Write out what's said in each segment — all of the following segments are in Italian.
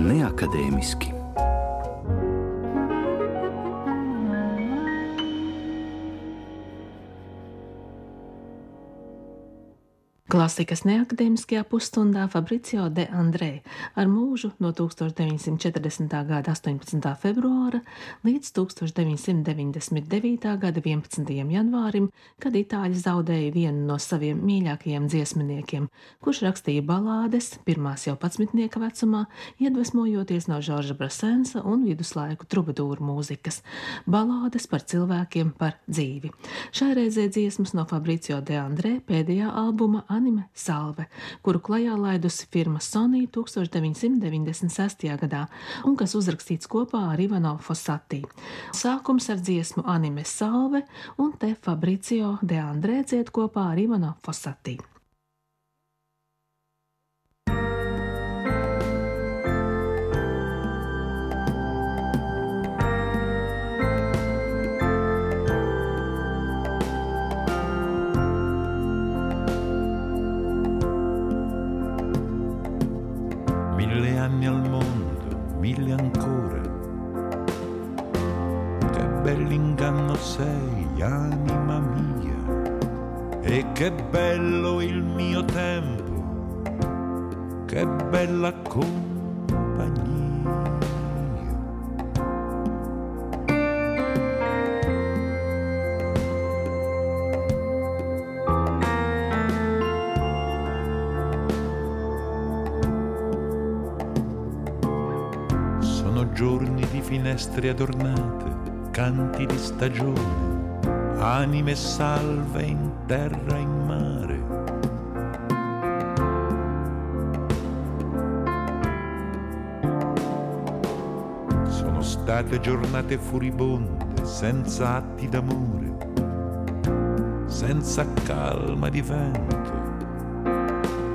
neakadēmiski. Klasikas neakadēmiskajā pusstundā Fabricio de Andrē ar mūžu no 1940. gada 18. februāra līdz 1999. gada 11. janvārim, kad itāļi zaudēja vienu no saviem mīļākajiem dziesminiekiem, kurš rakstīja balādes pirmās jau patsmitnieka vecumā, iedvesmojoties no Žorža Brasensa un viduslaiku trubadūru mūzikas - balādes par cilvēkiem, par dzīvi. Šai reizē dziesmas no Fabricio de Andrē pēdējā albuma anime Salve, kuru klajā laidusi firma Sony 1996. gadā un kas uzrakstīts kopā ar Ivano Fosati. Sākums ar dziesmu anime Salve un te Fabricio de Andrē dzied kopā ar Ivano Fosati. Bell'inganno sei, anima mia, e che bello il mio tempo, che bella compagnia. Sono giorni di finestre adornate, canti di stagione, anime salve in terra e in mare. Sono state giornate furibonde, senza atti d'amore, senza calma di vento,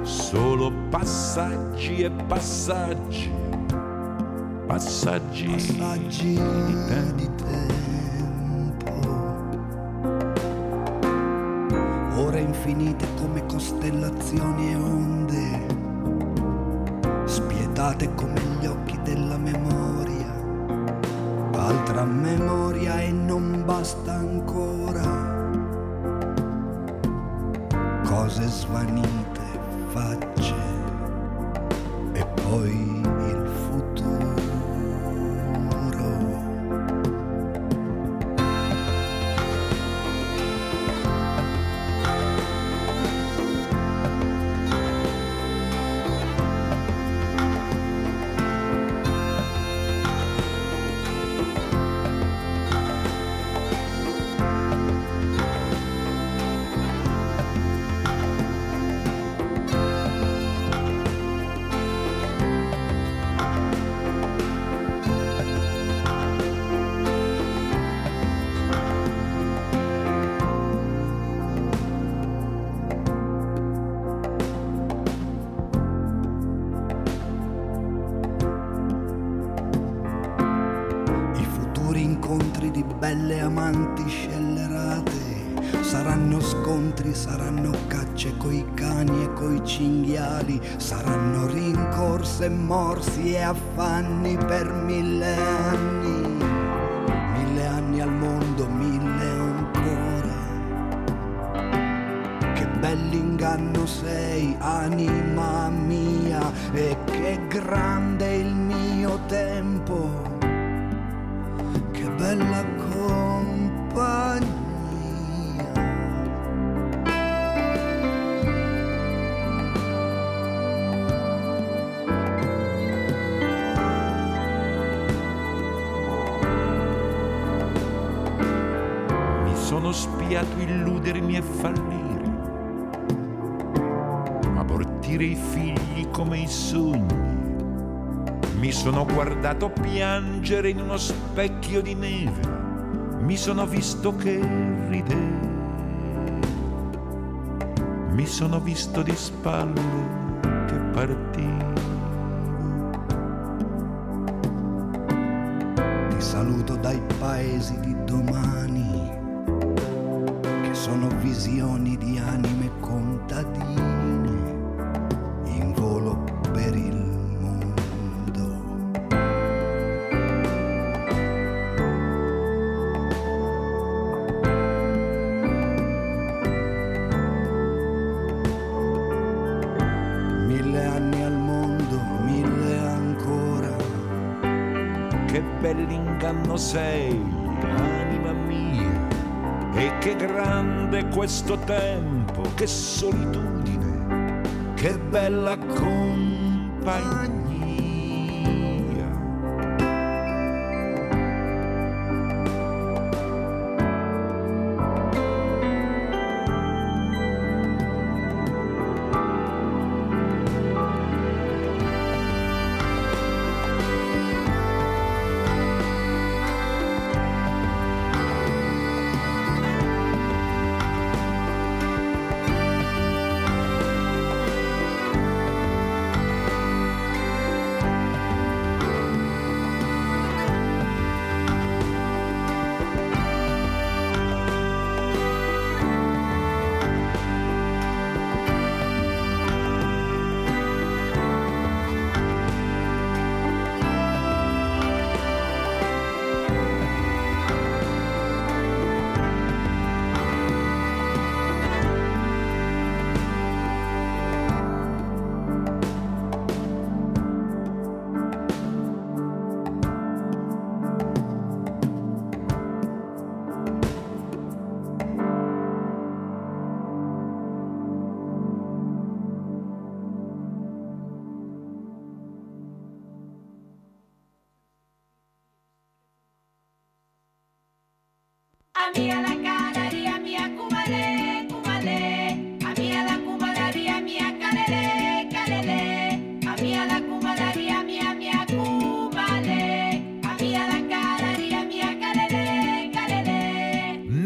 solo passaggi e passaggi passaggi, passaggi di tempo. di infinite come costellazioni e onde, spietate come gli occhi della memoria. Altra memoria e non basta ancora. Cose svanite, facce belle amanti scellerate. Saranno scontri, saranno cacce coi cani e coi cinghiali, saranno rincorse, morsi e affanni per mille anni, mille anni al mondo, mille ancora. Che bell'inganno sei, anima mia, e che grande abortire i figli come i sogni. Mi sono guardato piangere in uno specchio di neve, mi sono visto che ridevo, mi sono visto di spalle che partivo. Ti saluto dai paesi di domani, che sono visioni di anime inganno sei, anima mia. E che grande questo tempo, che solitudine, che bella compagnia.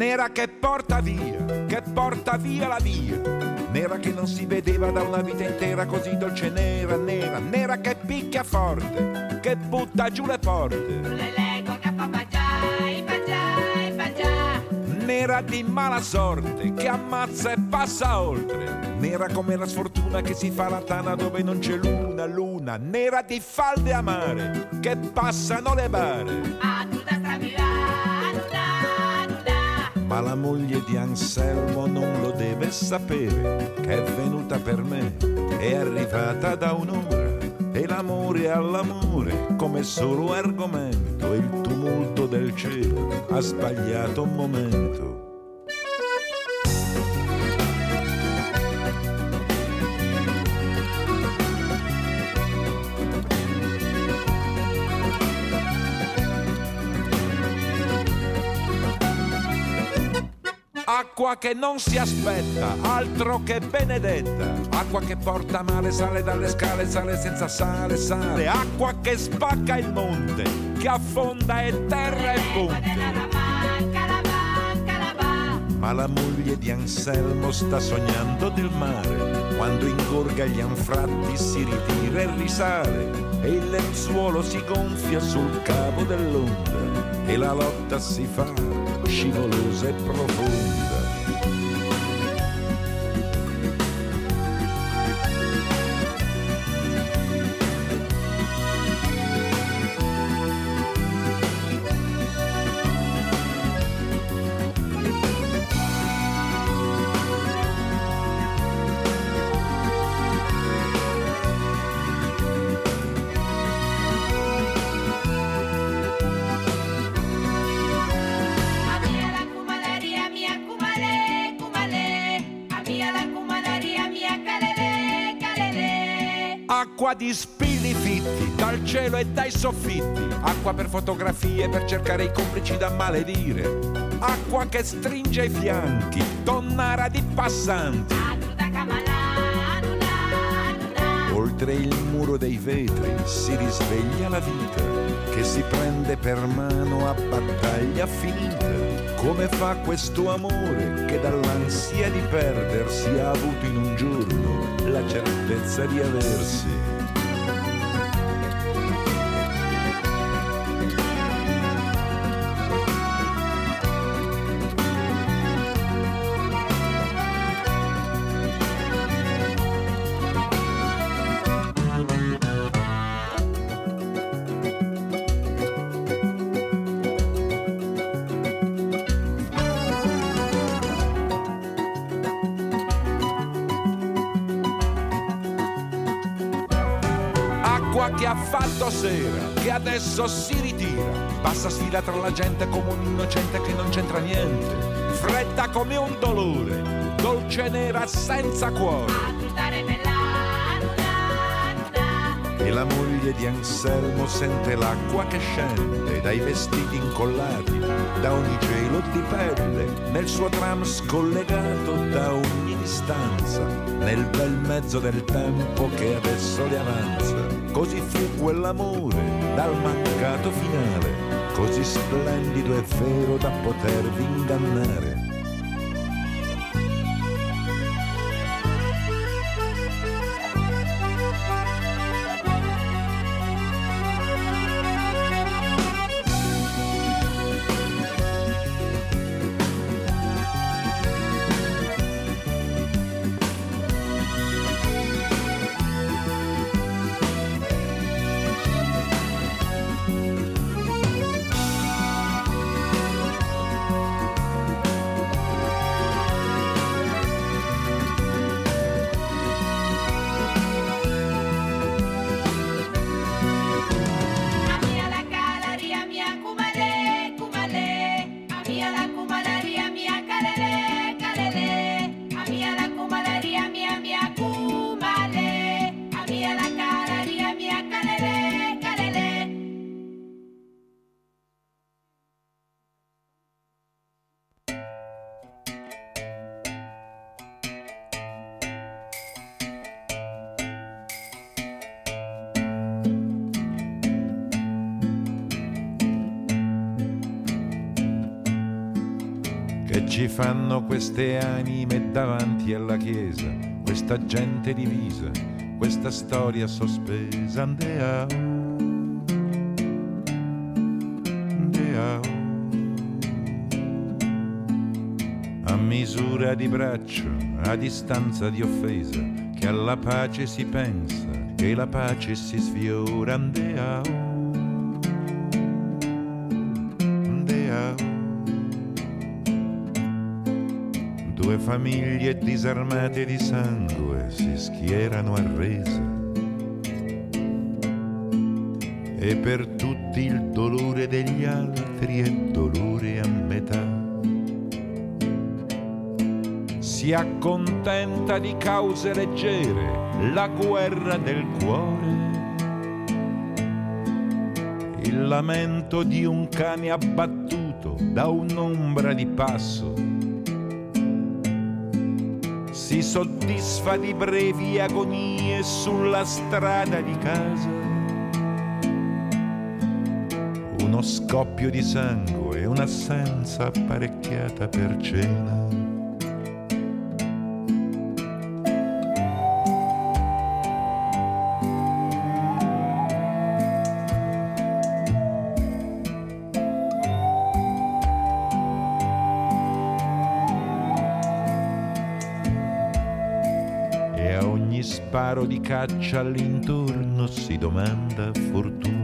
Nera che porta via, che porta via la via. Nera che non si vedeva da una vita intera così dolce nera, nera, nera che picchia forte, che butta giù le porte. Nera di mala sorte che ammazza e passa oltre. Nera come la sfortuna che si fa la tana dove non c'è luna, luna. Nera di falde amare che passano le bare. Ah, ma la moglie di Anselmo non lo deve sapere che è venuta per me, è arrivata da un'ora e l'amore all'amore come solo argomento il tumulto del cielo ha sbagliato un momento. Acqua che non si aspetta, altro che benedetta, acqua che porta male, sale dalle scale, sale senza sale, sale, acqua che spacca il monte, che affonda e terra e ponte. Ma la moglie di Anselmo sta sognando del mare, quando ingorga gli anfratti si ritira e risale, e il lenzuolo si gonfia sul cavo dell'onda, e la lotta si fa scivolosa e profonda. Acqua di spilli fitti dal cielo e dai soffitti, acqua per fotografie per cercare i complici da maledire, acqua che stringe i fianchi, tonnara di passanti. Oltre il muro dei vetri si risveglia la vita che si prende per mano a battaglia finita. Come fa questo amore che dall'ansia di perdersi ha avuto in un giorno la certezza di aversi? Fatto sera, che adesso si ritira, passa sfida tra la gente come un innocente che non c'entra niente, fredda come un dolore, dolce nera senza cuore. E la moglie di Anselmo sente l'acqua che scende dai vestiti incollati, da ogni gelo di pelle, nel suo tram scollegato da ogni distanza, nel bel mezzo del tempo che adesso le avanza. Così fu quell'amore dal mancato finale, così splendido e vero da potervi ingannare ci fanno queste anime davanti alla chiesa, questa gente divisa, questa storia sospesa. Andeao. A misura di braccio, a distanza di offesa, che alla pace si pensa, che la pace si sfiora. Andeao. Famiglie disarmate di sangue si schierano a resa. E per tutti il dolore degli altri è dolore a metà. Si accontenta di cause leggere la guerra del cuore. Il lamento di un cane abbattuto da un'ombra di passo si soddisfa di brevi agonie sulla strada di casa. Uno scoppio di sangue e un'assenza apparecchiata per cena. Di caccia all'intorno si domanda fortuna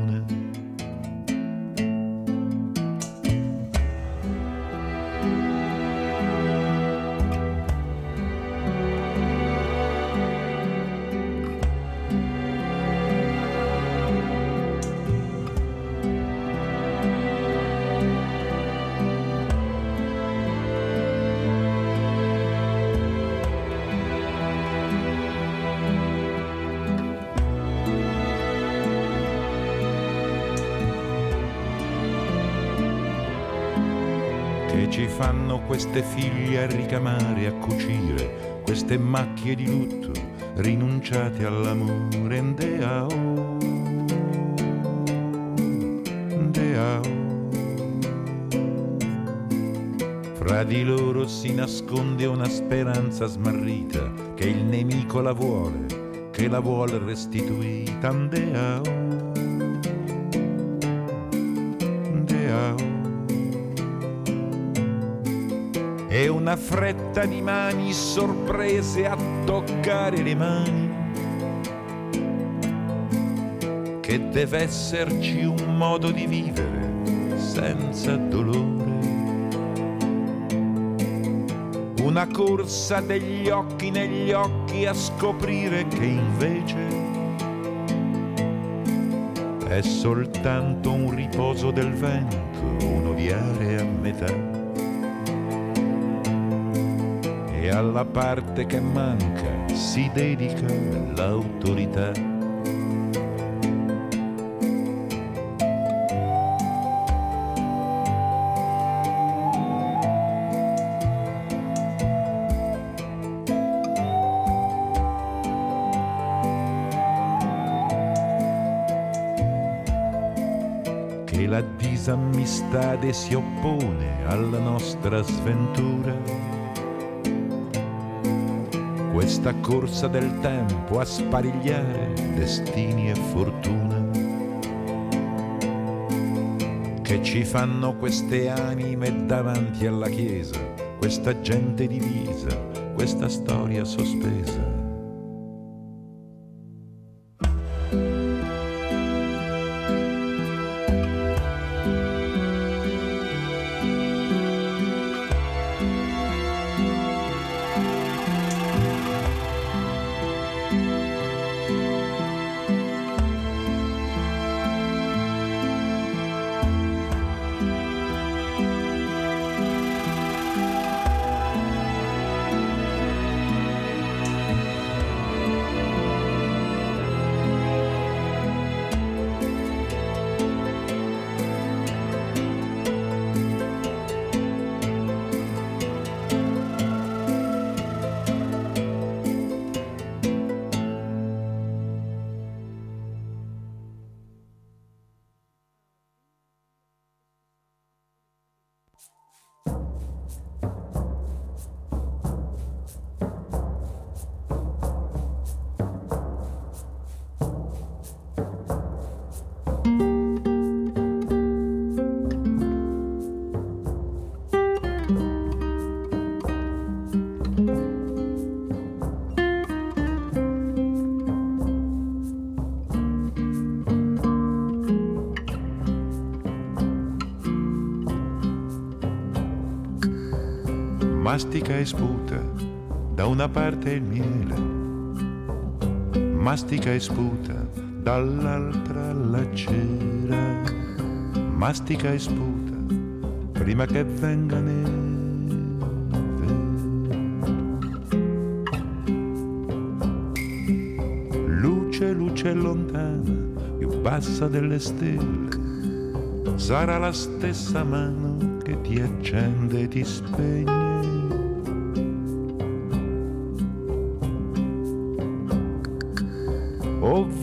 queste figlie a ricamare, a cucire, queste macchie di lutto rinunciate all'amore. Ndeao, ndeao. Fra di loro si nasconde una speranza smarrita che il nemico la vuole, che la vuole restituita. Ndeao. Una fretta di mani sorprese a toccare le mani. Che deve esserci un modo di vivere senza dolore. Una corsa degli occhi negli occhi a scoprire che invece è soltanto un riposo del vento, un odiare a metà. Alla parte che manca si dedica l'autorità. disamistade si oppone alla nostra sventura. Questa corsa del tempo a sparigliare destini e fortuna. Che ci fanno queste anime davanti alla chiesa, questa gente divisa, questa storia sospesa mastica e sputa da una parte il miele, mastica e sputa dall'altra la cera, mastica e sputa prima che venga neve. Luce, luce lontana, più bassa delle stelle, sarà la stessa mano che ti accende e ti spegne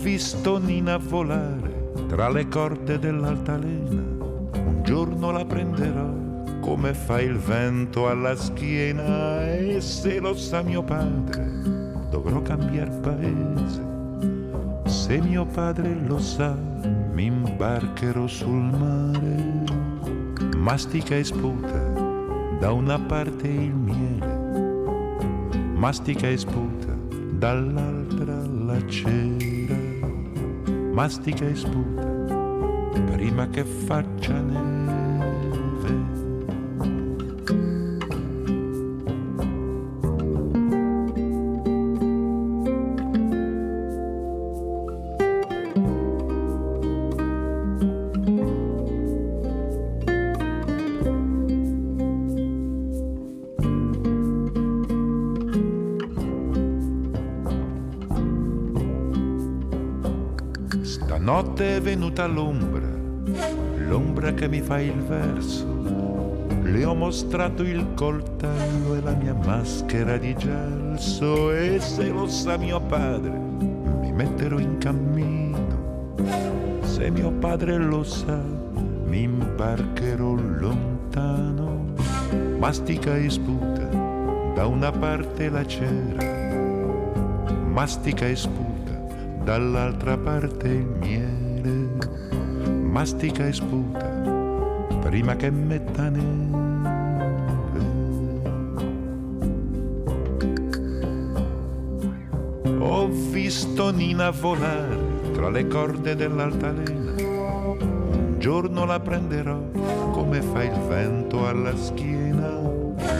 visto Nina volare tra le corde dell'altalena. Un giorno la prenderò come fa il vento alla schiena e se lo sa mio padre dovrò cambiare paese. Se mio padre lo sa mi imbarcherò sul mare. Mastica e sputa da una parte il miele, mastica e sputa dall'altra la cera mastica e sputa prima che faccia neve. Venuta l'ombra, l'ombra che mi fa il verso. Le ho mostrato il coltello e la mia maschera di gelso e se lo sa mio padre mi metterò in cammino. Se mio padre lo sa mi imbarcherò lontano. Mastica e sputa da una parte la cera, mastica e sputa dall'altra parte il miele, mastica e sputa prima che metta neve. Ho visto Nina volare tra le corde dell'altalena, un giorno la prenderò come fa il vento alla schiena,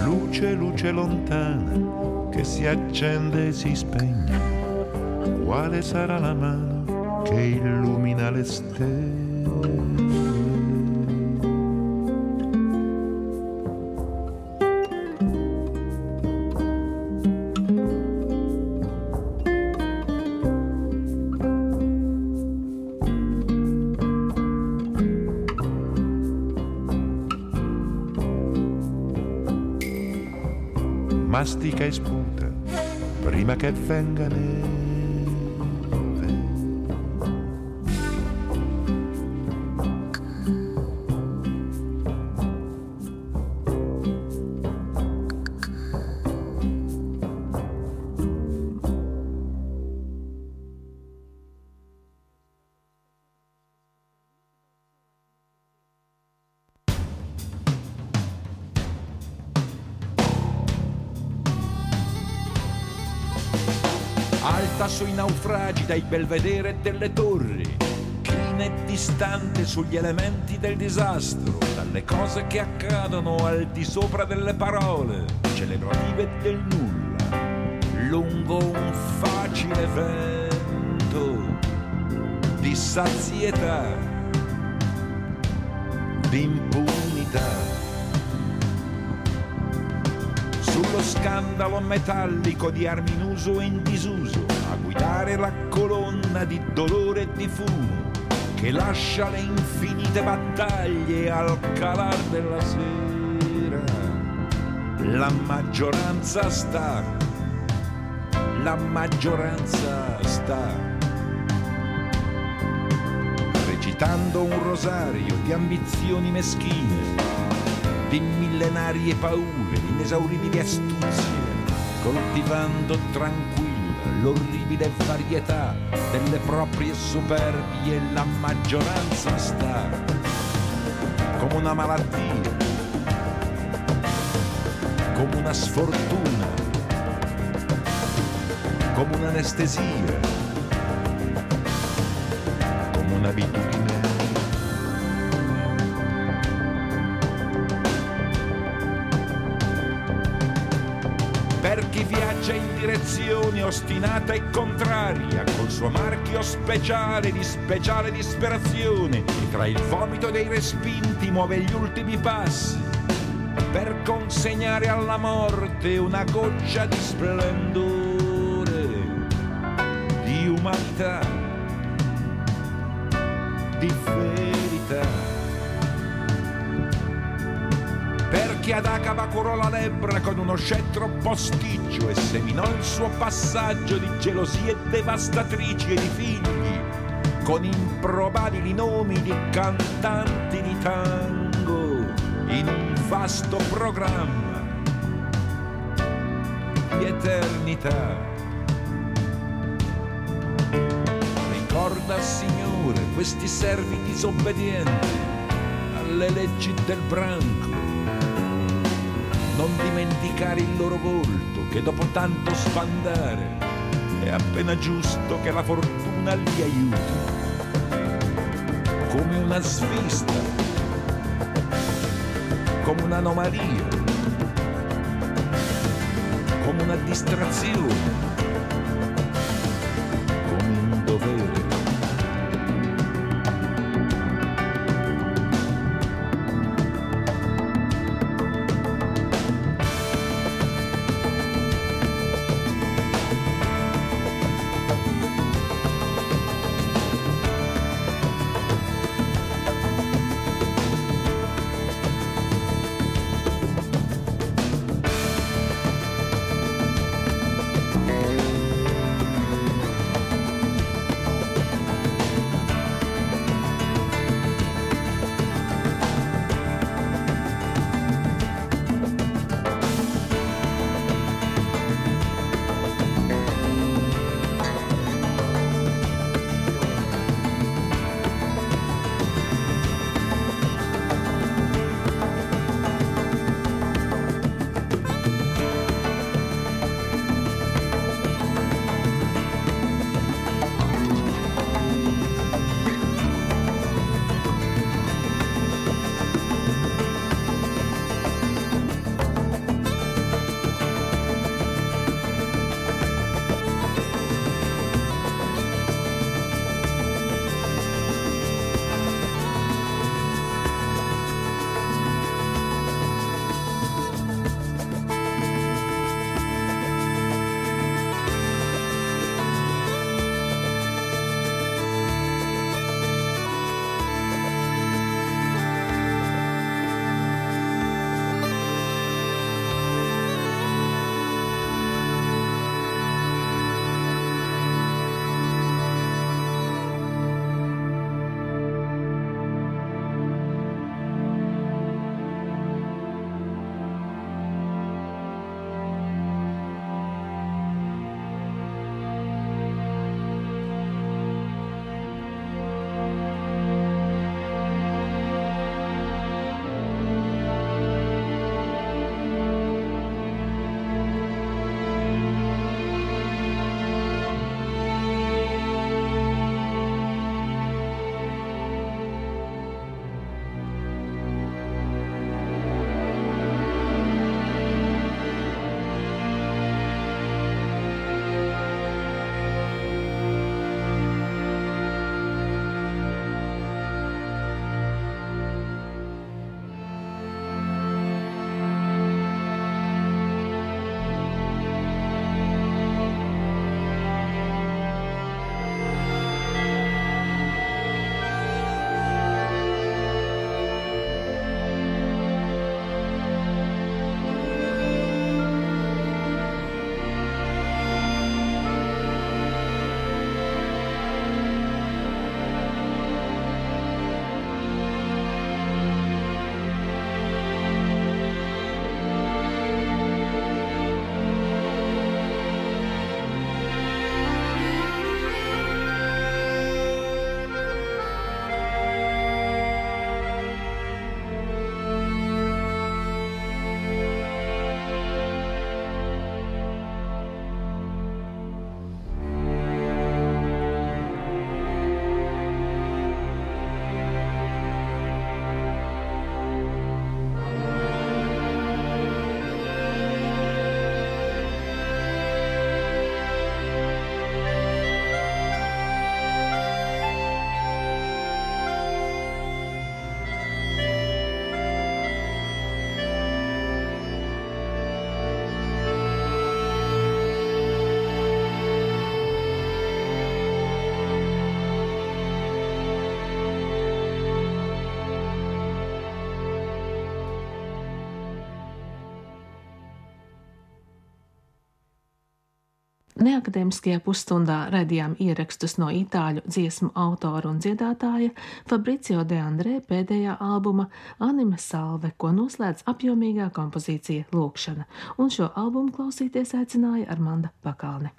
luce, luce lontana che si accende e si spegne. Quale sarà la mano che illumina le stelle. mastica e sputa prima che venga neve. Dai belvedere delle torri, china e distante sugli elementi del disastro, dalle cose che accadono al di sopra delle parole, celebrative del nulla, lungo un facile vento di sazietà, di impunità. sullo scandalo metallico di armi in uso e in disuso, guidare la colonna di dolore e di fumo che lascia le infinite battaglie al calar della sera. La maggioranza sta, la maggioranza sta recitando un rosario di ambizioni meschine di millenarie paure, inesauribili astuzie, coltivando tranquilla l'orribile varietà delle proprie superbie, la maggioranza sta come una malattia, come una sfortuna, come un'anestesia, come un'abitudine direzione ostinata e contraria, col suo marchio speciale di speciale disperazione, e tra il vomito dei respinti muove gli ultimi passi, per consegnare alla morte una goccia di splendore, di umanità, di verità. Per chi ad curò la lebbra con uno scettro posticcio e seminò il suo passaggio di gelosie devastatrici e di figli, con improbabili nomi di cantanti di tango in un vasto programma di eternità. Ricorda, Signore, questi servi disobbedienti alle leggi del branco non dimenticare il loro volto che dopo tanto sfandare è appena giusto che la fortuna li aiuti. Come una svista, come un'anomalia, come una distrazione Neakadēmiskajā pusstundā radījām ierakstus no itāļu dziesmu autora un dziedātāja Fabricio de Andrē pēdējā albuma Anime Salve, ko noslēdz apjomīgā kompozīcija Lūkšana, un šo albumu klausīties aicināja Armanda Pakalne.